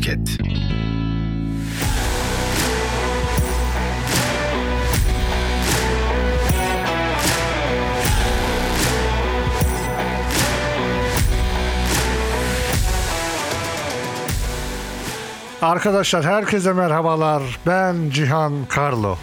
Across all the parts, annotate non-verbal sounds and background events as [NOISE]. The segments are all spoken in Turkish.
Podcast. Arkadaşlar herkese merhabalar. Ben Cihan Karlo.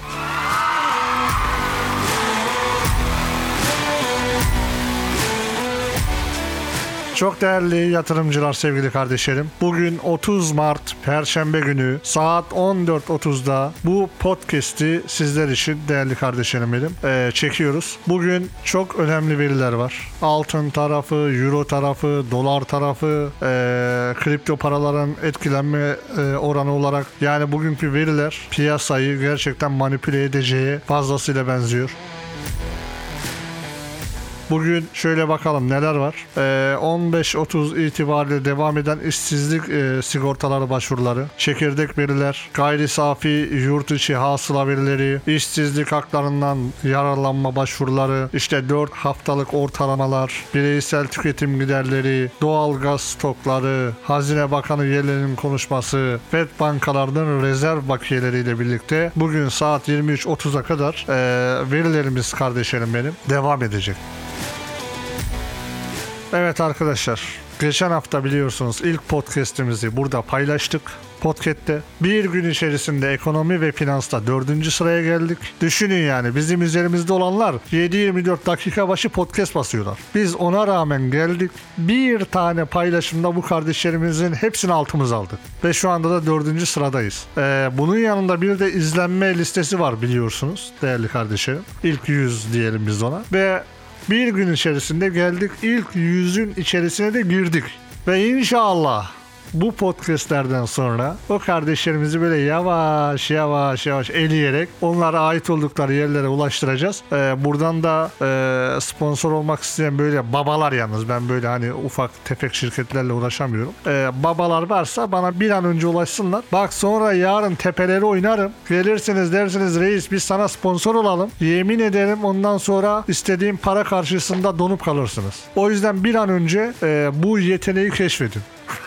Çok değerli yatırımcılar, sevgili kardeşlerim. Bugün 30 Mart Perşembe günü saat 14.30'da bu podcast'i sizler için değerli kardeşlerim benim e, çekiyoruz. Bugün çok önemli veriler var. Altın tarafı, euro tarafı, dolar tarafı, e, kripto paraların etkilenme e, oranı olarak yani bugünkü veriler piyasayı gerçekten manipüle edeceği fazlasıyla benziyor. Bugün şöyle bakalım neler var. Ee, 15.30 itibariyle devam eden işsizlik e, sigortaları başvuruları, çekirdek veriler, gayri safi yurt içi hasıla verileri, işsizlik haklarından yararlanma başvuruları, işte 4 haftalık ortalamalar, bireysel tüketim giderleri, doğal gaz stokları, Hazine Bakanı Yellen'in konuşması, FED bankalarının rezerv bakiyeleriyle birlikte bugün saat 23.30'a kadar e, verilerimiz kardeşlerim benim devam edecek. Evet arkadaşlar, geçen hafta biliyorsunuz ilk podcast'imizi burada paylaştık. Podcast'te bir gün içerisinde ekonomi ve finansta dördüncü sıraya geldik. Düşünün yani bizim üzerimizde olanlar 7-24 dakika başı podcast basıyorlar. Biz ona rağmen geldik. Bir tane paylaşımda bu kardeşlerimizin hepsini altımız aldık. Ve şu anda da dördüncü sıradayız. Ee, bunun yanında bir de izlenme listesi var biliyorsunuz değerli kardeşlerim. İlk 100 diyelim biz ona. Ve bir gün içerisinde geldik ilk yüzün içerisine de girdik. Ve inşallah bu podcastlerden sonra o kardeşlerimizi böyle yavaş yavaş yavaş eleyerek onlara ait oldukları yerlere ulaştıracağız. Ee, buradan da e, sponsor olmak isteyen böyle babalar yalnız ben böyle hani ufak tefek şirketlerle uğraşamıyorum. Ee, babalar varsa bana bir an önce ulaşsınlar. Bak sonra yarın tepeleri oynarım. Gelirsiniz dersiniz reis biz sana sponsor olalım. Yemin ederim ondan sonra istediğim para karşısında donup kalırsınız. O yüzden bir an önce e, bu yeteneği keşfedin.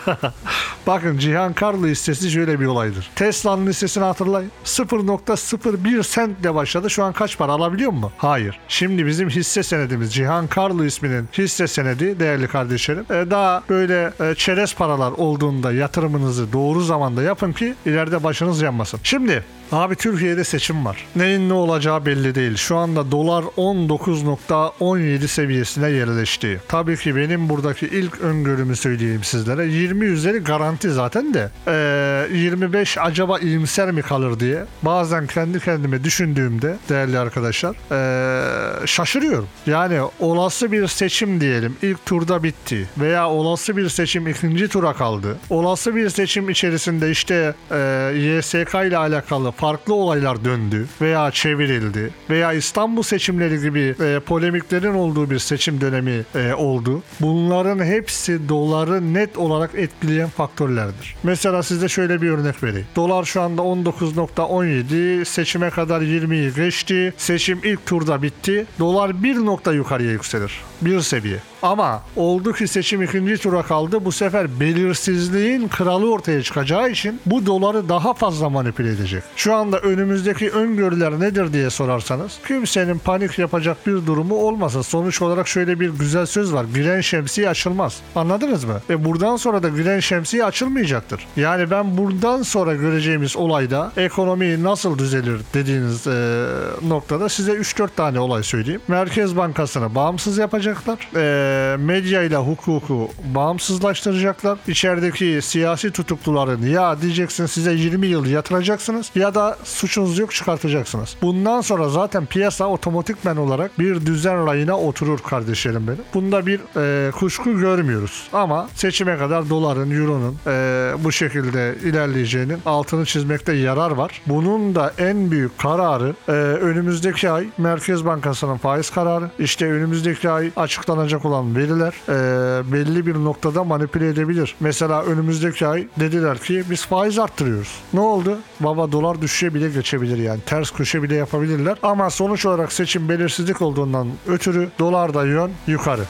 [LAUGHS] Bakın Cihan Karlı listesi şöyle bir olaydır. Tesla'nın listesini hatırlayın. 0.01 sentle başladı. Şu an kaç para alabiliyor mu? Hayır. Şimdi bizim hisse senedimiz Cihan Karlı isminin hisse senedi değerli kardeşlerim. E, daha böyle e, çerez paralar olduğunda yatırımınızı doğru zamanda yapın ki ileride başınız yanmasın. Şimdi Abi Türkiye'de seçim var. Neyin ne olacağı belli değil. Şu anda dolar 19.17 seviyesine yerleşti. Tabii ki benim buradaki ilk öngörümü söyleyeyim sizlere. 20 üzeri garanti zaten de. Ee, 25 acaba iyimser mi kalır diye. Bazen kendi kendime düşündüğümde değerli arkadaşlar ee, şaşırıyorum. Yani olası bir seçim diyelim ilk turda bitti veya olası bir seçim ikinci tura kaldı. Olası bir seçim içerisinde işte ee, YSK ile alakalı farklı olaylar döndü veya çevrildi veya İstanbul seçimleri gibi e, polemiklerin olduğu bir seçim dönemi e, oldu. Bunların hepsi doları net olarak etkileyen faktörlerdir. Mesela size şöyle bir örnek vereyim. Dolar şu anda 19.17 seçime kadar 20'yi geçti. Seçim ilk turda bitti. Dolar bir nokta yukarıya yükselir. Bir seviye. Ama oldu ki seçim ikinci tura kaldı. Bu sefer belirsizliğin kralı ortaya çıkacağı için bu doları daha fazla manipüle edecek. Şu anda önümüzdeki öngörüler nedir diye sorarsanız kimsenin panik yapacak bir durumu olmasa sonuç olarak şöyle bir güzel söz var. Gülen şemsiye açılmaz. Anladınız mı? Ve buradan sonra da gülen şemsiye açılmayacaktır. Yani ben buradan sonra göreceğimiz olayda ekonomi nasıl düzelir dediğiniz e, noktada size 3-4 tane olay söyleyeyim. Merkez Bankası'nı bağımsız yapacaklar. E, medya ile hukuku bağımsızlaştıracaklar. İçerideki siyasi tutukluların ya diyeceksin size 20 yıl yatıracaksınız ya da suçunuz yok çıkartacaksınız. Bundan sonra zaten piyasa otomatikmen olarak bir düzen rayına oturur kardeşlerim benim. Bunda bir e, kuşku görmüyoruz. Ama seçime kadar doların, euronun e, bu şekilde ilerleyeceğinin altını çizmekte yarar var. Bunun da en büyük kararı e, önümüzdeki ay Merkez Bankası'nın faiz kararı. İşte önümüzdeki ay açıklanacak olan veriler e, belli bir noktada manipüle edebilir. Mesela önümüzdeki ay dediler ki biz faiz arttırıyoruz. Ne oldu? Baba dolar düşüşe bile geçebilir yani. Ters köşe bile yapabilirler. Ama sonuç olarak seçim belirsizlik olduğundan ötürü dolarda yön yukarı.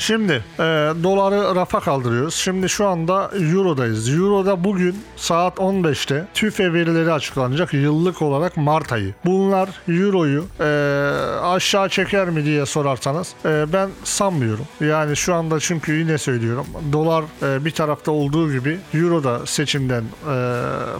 Şimdi e, doları rafa kaldırıyoruz. Şimdi şu anda Euro'dayız. Euro'da bugün saat 15'te TÜFE verileri açıklanacak yıllık olarak Mart ayı. Bunlar Euro'yu e, aşağı çeker mi diye sorarsanız e, ben sanmıyorum. Yani şu anda çünkü yine söylüyorum dolar e, bir tarafta olduğu gibi Euro da seçimden e,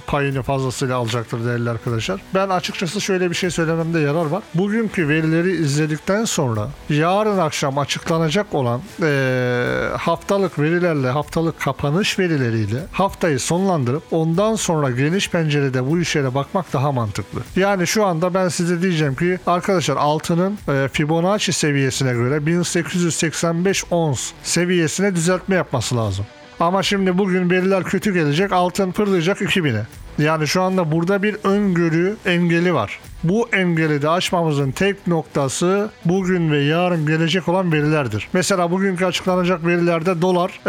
payını fazlasıyla alacaktır değerli arkadaşlar. Ben açıkçası şöyle bir şey söylememde yarar var. Bugünkü verileri izledikten sonra yarın akşam açıklanacak olan e, haftalık verilerle haftalık kapanış verileriyle haftayı sonlandırıp ondan sonra geniş pencerede bu işlere bakmak daha mantıklı. Yani şu anda ben size diyeceğim ki arkadaşlar altının e, Fibonacci seviyesine göre 1885 ons seviyesine düzeltme yapması lazım. Ama şimdi bugün veriler kötü gelecek altın fırlayacak 2000'e. Yani şu anda burada bir öngörü engeli var. Bu engeli de aşmamızın tek noktası bugün ve yarın gelecek olan verilerdir. Mesela bugünkü açıklanacak verilerde dolar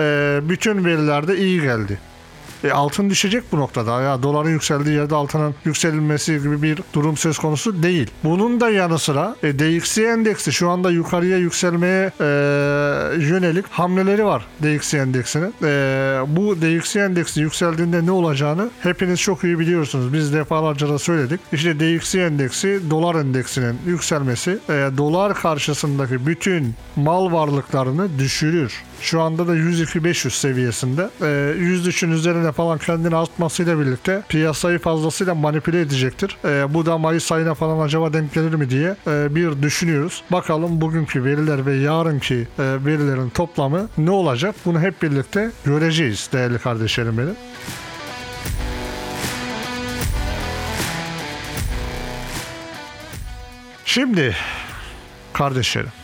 bütün verilerde iyi geldi. E, altın düşecek bu noktada. Ya doların yükseldiği yerde altının yükselmesi gibi bir durum söz konusu değil. Bunun da yanı sıra e, DXY endeksi şu anda yukarıya yükselmeye e, yönelik hamleleri var DXY endeksinin. E, bu DXY endeksi yükseldiğinde ne olacağını hepiniz çok iyi biliyorsunuz. Biz defalarca da söyledik. İşte DXY endeksi dolar endeksinin yükselmesi e, dolar karşısındaki bütün mal varlıklarını düşürür. Şu anda da 102-500 seviyesinde. E, 103'ün üzerine falan kendini artmasıyla birlikte piyasayı fazlasıyla manipüle edecektir. E, bu da Mayıs ayına falan acaba denk gelir mi diye e, bir düşünüyoruz. Bakalım bugünkü veriler ve yarınki e, verilerin toplamı ne olacak? Bunu hep birlikte göreceğiz değerli kardeşlerim benim. Şimdi kardeşlerim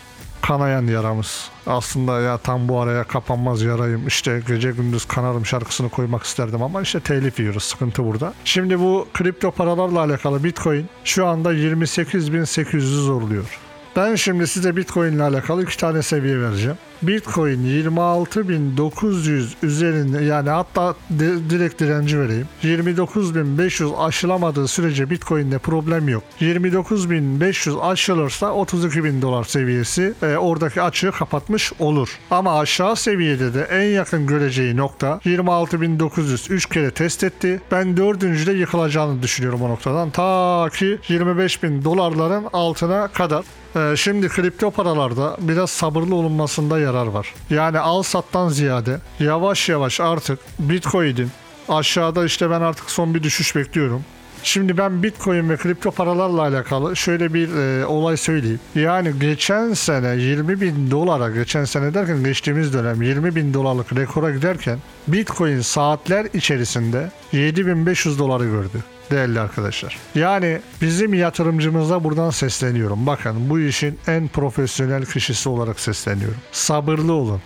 kanayan yaramız. Aslında ya tam bu araya kapanmaz yarayım. İşte gece gündüz kanarım şarkısını koymak isterdim ama işte telif yiyoruz. Sıkıntı burada. Şimdi bu kripto paralarla alakalı Bitcoin şu anda 28.800'ü zorluyor. Ben şimdi size Bitcoin ile alakalı iki tane seviye vereceğim. Bitcoin 26.900 üzerinde yani hatta di- direkt direnci vereyim. 29.500 aşılamadığı sürece Bitcoin'de problem yok. 29.500 aşılırsa 32.000 dolar seviyesi e, oradaki açığı kapatmış olur. Ama aşağı seviyede de en yakın göreceği nokta 26.900 3 kere test etti. Ben dördüncüde yıkılacağını düşünüyorum o noktadan. Ta ki 25.000 dolarların altına kadar. Ee, şimdi kripto paralarda biraz sabırlı olunmasında yarar var. Yani al sattan ziyade yavaş yavaş artık Bitcoin'in aşağıda işte ben artık son bir düşüş bekliyorum. Şimdi ben Bitcoin ve kripto paralarla alakalı şöyle bir e, olay söyleyeyim. Yani geçen sene 20 bin dolara, geçen sene derken geçtiğimiz dönem 20 bin dolarlık rekora giderken Bitcoin saatler içerisinde 7500 doları gördü değerli arkadaşlar. Yani bizim yatırımcımıza buradan sesleniyorum. Bakın bu işin en profesyonel kişisi olarak sesleniyorum. Sabırlı olun.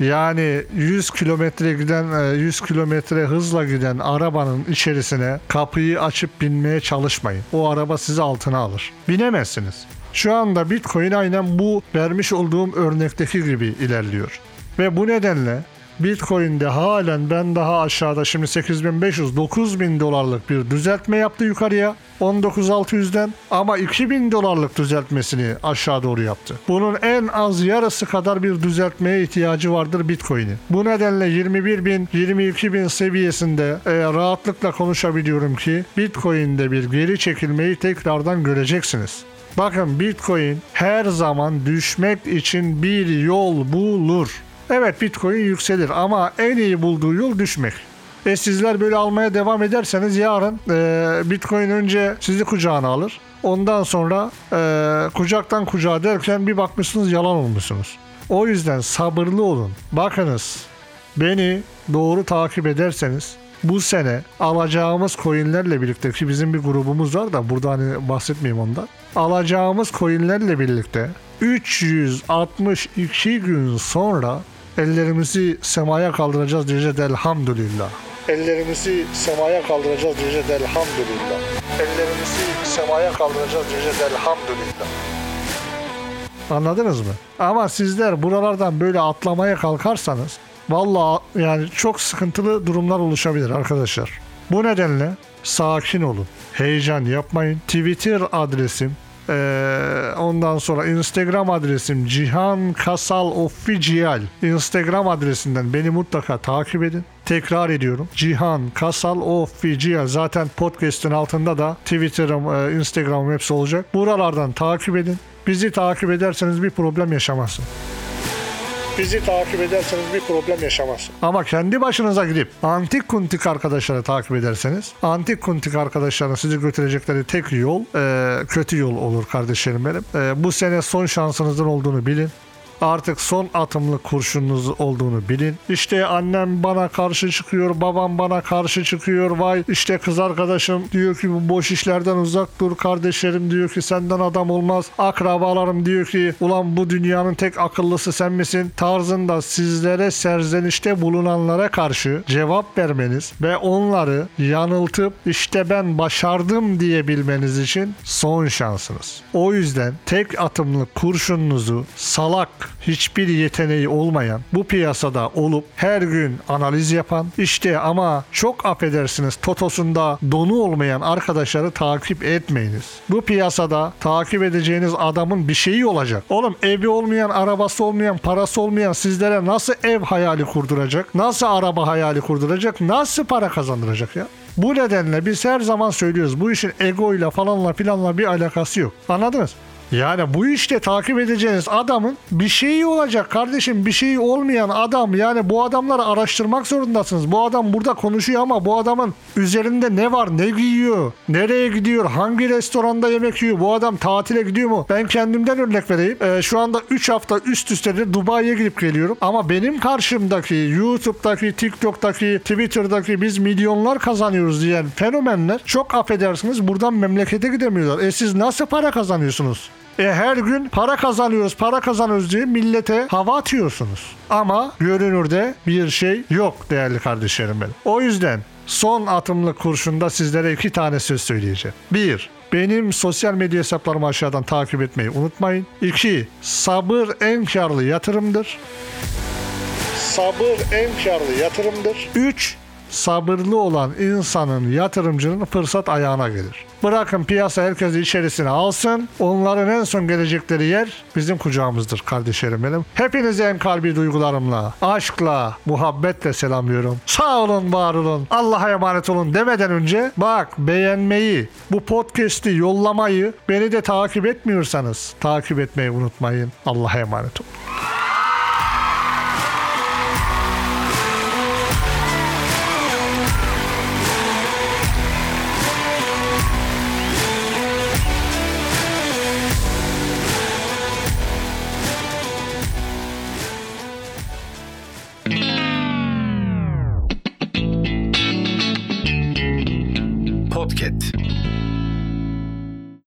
Yani 100 kilometre giden 100 kilometre hızla giden arabanın içerisine kapıyı açıp binmeye çalışmayın. O araba sizi altına alır. Binemezsiniz. Şu anda Bitcoin aynen bu vermiş olduğum örnekteki gibi ilerliyor. Ve bu nedenle Bitcoin'de halen ben daha aşağıda şimdi 8500 9000 dolarlık bir düzeltme yaptı yukarıya 19600'den ama 2000 dolarlık düzeltmesini aşağı doğru yaptı. Bunun en az yarısı kadar bir düzeltmeye ihtiyacı vardır Bitcoin'in. Bu nedenle 21.000 22.000 seviyesinde e, rahatlıkla konuşabiliyorum ki Bitcoin'de bir geri çekilmeyi tekrardan göreceksiniz. Bakın Bitcoin her zaman düşmek için bir yol bulur. Evet Bitcoin yükselir ama en iyi bulduğu yol düşmek. E sizler böyle almaya devam ederseniz yarın e, Bitcoin önce sizi kucağına alır. Ondan sonra e, kucaktan kucağa derken bir bakmışsınız yalan olmuşsunuz. O yüzden sabırlı olun. Bakınız beni doğru takip ederseniz bu sene alacağımız coinlerle birlikte ki bizim bir grubumuz var da burada hani bahsetmeyeyim ondan. Alacağımız coinlerle birlikte 362 gün sonra ellerimizi semaya kaldıracağız diyeceğiz elhamdülillah. Ellerimizi semaya kaldıracağız diyeceğiz elhamdülillah. Ellerimizi semaya kaldıracağız diyeceğiz elhamdülillah. Anladınız mı? Ama sizler buralardan böyle atlamaya kalkarsanız vallahi yani çok sıkıntılı durumlar oluşabilir arkadaşlar. Bu nedenle sakin olun. Heyecan yapmayın. Twitter adresim ee, Ondan sonra Instagram adresim Cihan Kasal Official. Instagram adresinden beni mutlaka takip edin. Tekrar ediyorum. Cihan Kasal Official. Zaten podcast'in altında da Twitter'ım, e, Instagram'ım hepsi olacak. Buralardan takip edin. Bizi takip ederseniz bir problem yaşamazsın. Bizi takip ederseniz bir problem yaşamazsın. Ama kendi başınıza gidip antik kuntik arkadaşları takip ederseniz antik kuntik arkadaşların sizi götürecekleri tek yol e, kötü yol olur kardeşlerim benim. E, bu sene son şansınızın olduğunu bilin artık son atımlı kurşununuz olduğunu bilin. İşte annem bana karşı çıkıyor, babam bana karşı çıkıyor. Vay işte kız arkadaşım diyor ki bu boş işlerden uzak dur. Kardeşlerim diyor ki senden adam olmaz. Akrabalarım diyor ki ulan bu dünyanın tek akıllısı sen misin? Tarzında sizlere serzenişte bulunanlara karşı cevap vermeniz ve onları yanıltıp işte ben başardım diyebilmeniz için son şansınız. O yüzden tek atımlı kurşununuzu salak hiçbir yeteneği olmayan, bu piyasada olup her gün analiz yapan, işte ama çok affedersiniz totosunda donu olmayan arkadaşları takip etmeyiniz. Bu piyasada takip edeceğiniz adamın bir şeyi olacak. Oğlum evi olmayan, arabası olmayan, parası olmayan sizlere nasıl ev hayali kurduracak? Nasıl araba hayali kurduracak? Nasıl para kazandıracak ya? Bu nedenle biz her zaman söylüyoruz bu işin egoyla falanla filanla bir alakası yok. Anladınız? Yani bu işte takip edeceğiniz adamın bir şeyi olacak kardeşim bir şeyi olmayan adam yani bu adamları araştırmak zorundasınız. Bu adam burada konuşuyor ama bu adamın üzerinde ne var ne giyiyor nereye gidiyor hangi restoranda yemek yiyor bu adam tatile gidiyor mu? Ben kendimden örnek vereyim. Ee, şu anda 3 hafta üst üste de Dubai'ye gidip geliyorum ama benim karşımdaki YouTube'daki TikTok'taki Twitter'daki biz milyonlar kazanıyoruz diyen fenomenler çok affedersiniz buradan memlekete gidemiyorlar. E siz nasıl para kazanıyorsunuz? E her gün para kazanıyoruz, para kazanıyoruz diye millete hava atıyorsunuz. Ama görünürde bir şey yok değerli kardeşlerim benim. O yüzden son atımlı kurşunda sizlere iki tane söz söyleyeceğim. Bir, benim sosyal medya hesaplarımı aşağıdan takip etmeyi unutmayın. İki, sabır en karlı yatırımdır. Sabır en karlı yatırımdır. Üç, sabırlı olan insanın yatırımcının fırsat ayağına gelir. Bırakın piyasa herkesi içerisine alsın. Onların en son gelecekleri yer bizim kucağımızdır kardeşlerim benim. Hepinizi en kalbi duygularımla, aşkla, muhabbetle selamlıyorum. Sağ olun, var olun. Allah'a emanet olun demeden önce bak beğenmeyi, bu podcast'i yollamayı, beni de takip etmiyorsanız takip etmeyi unutmayın. Allah'a emanet olun.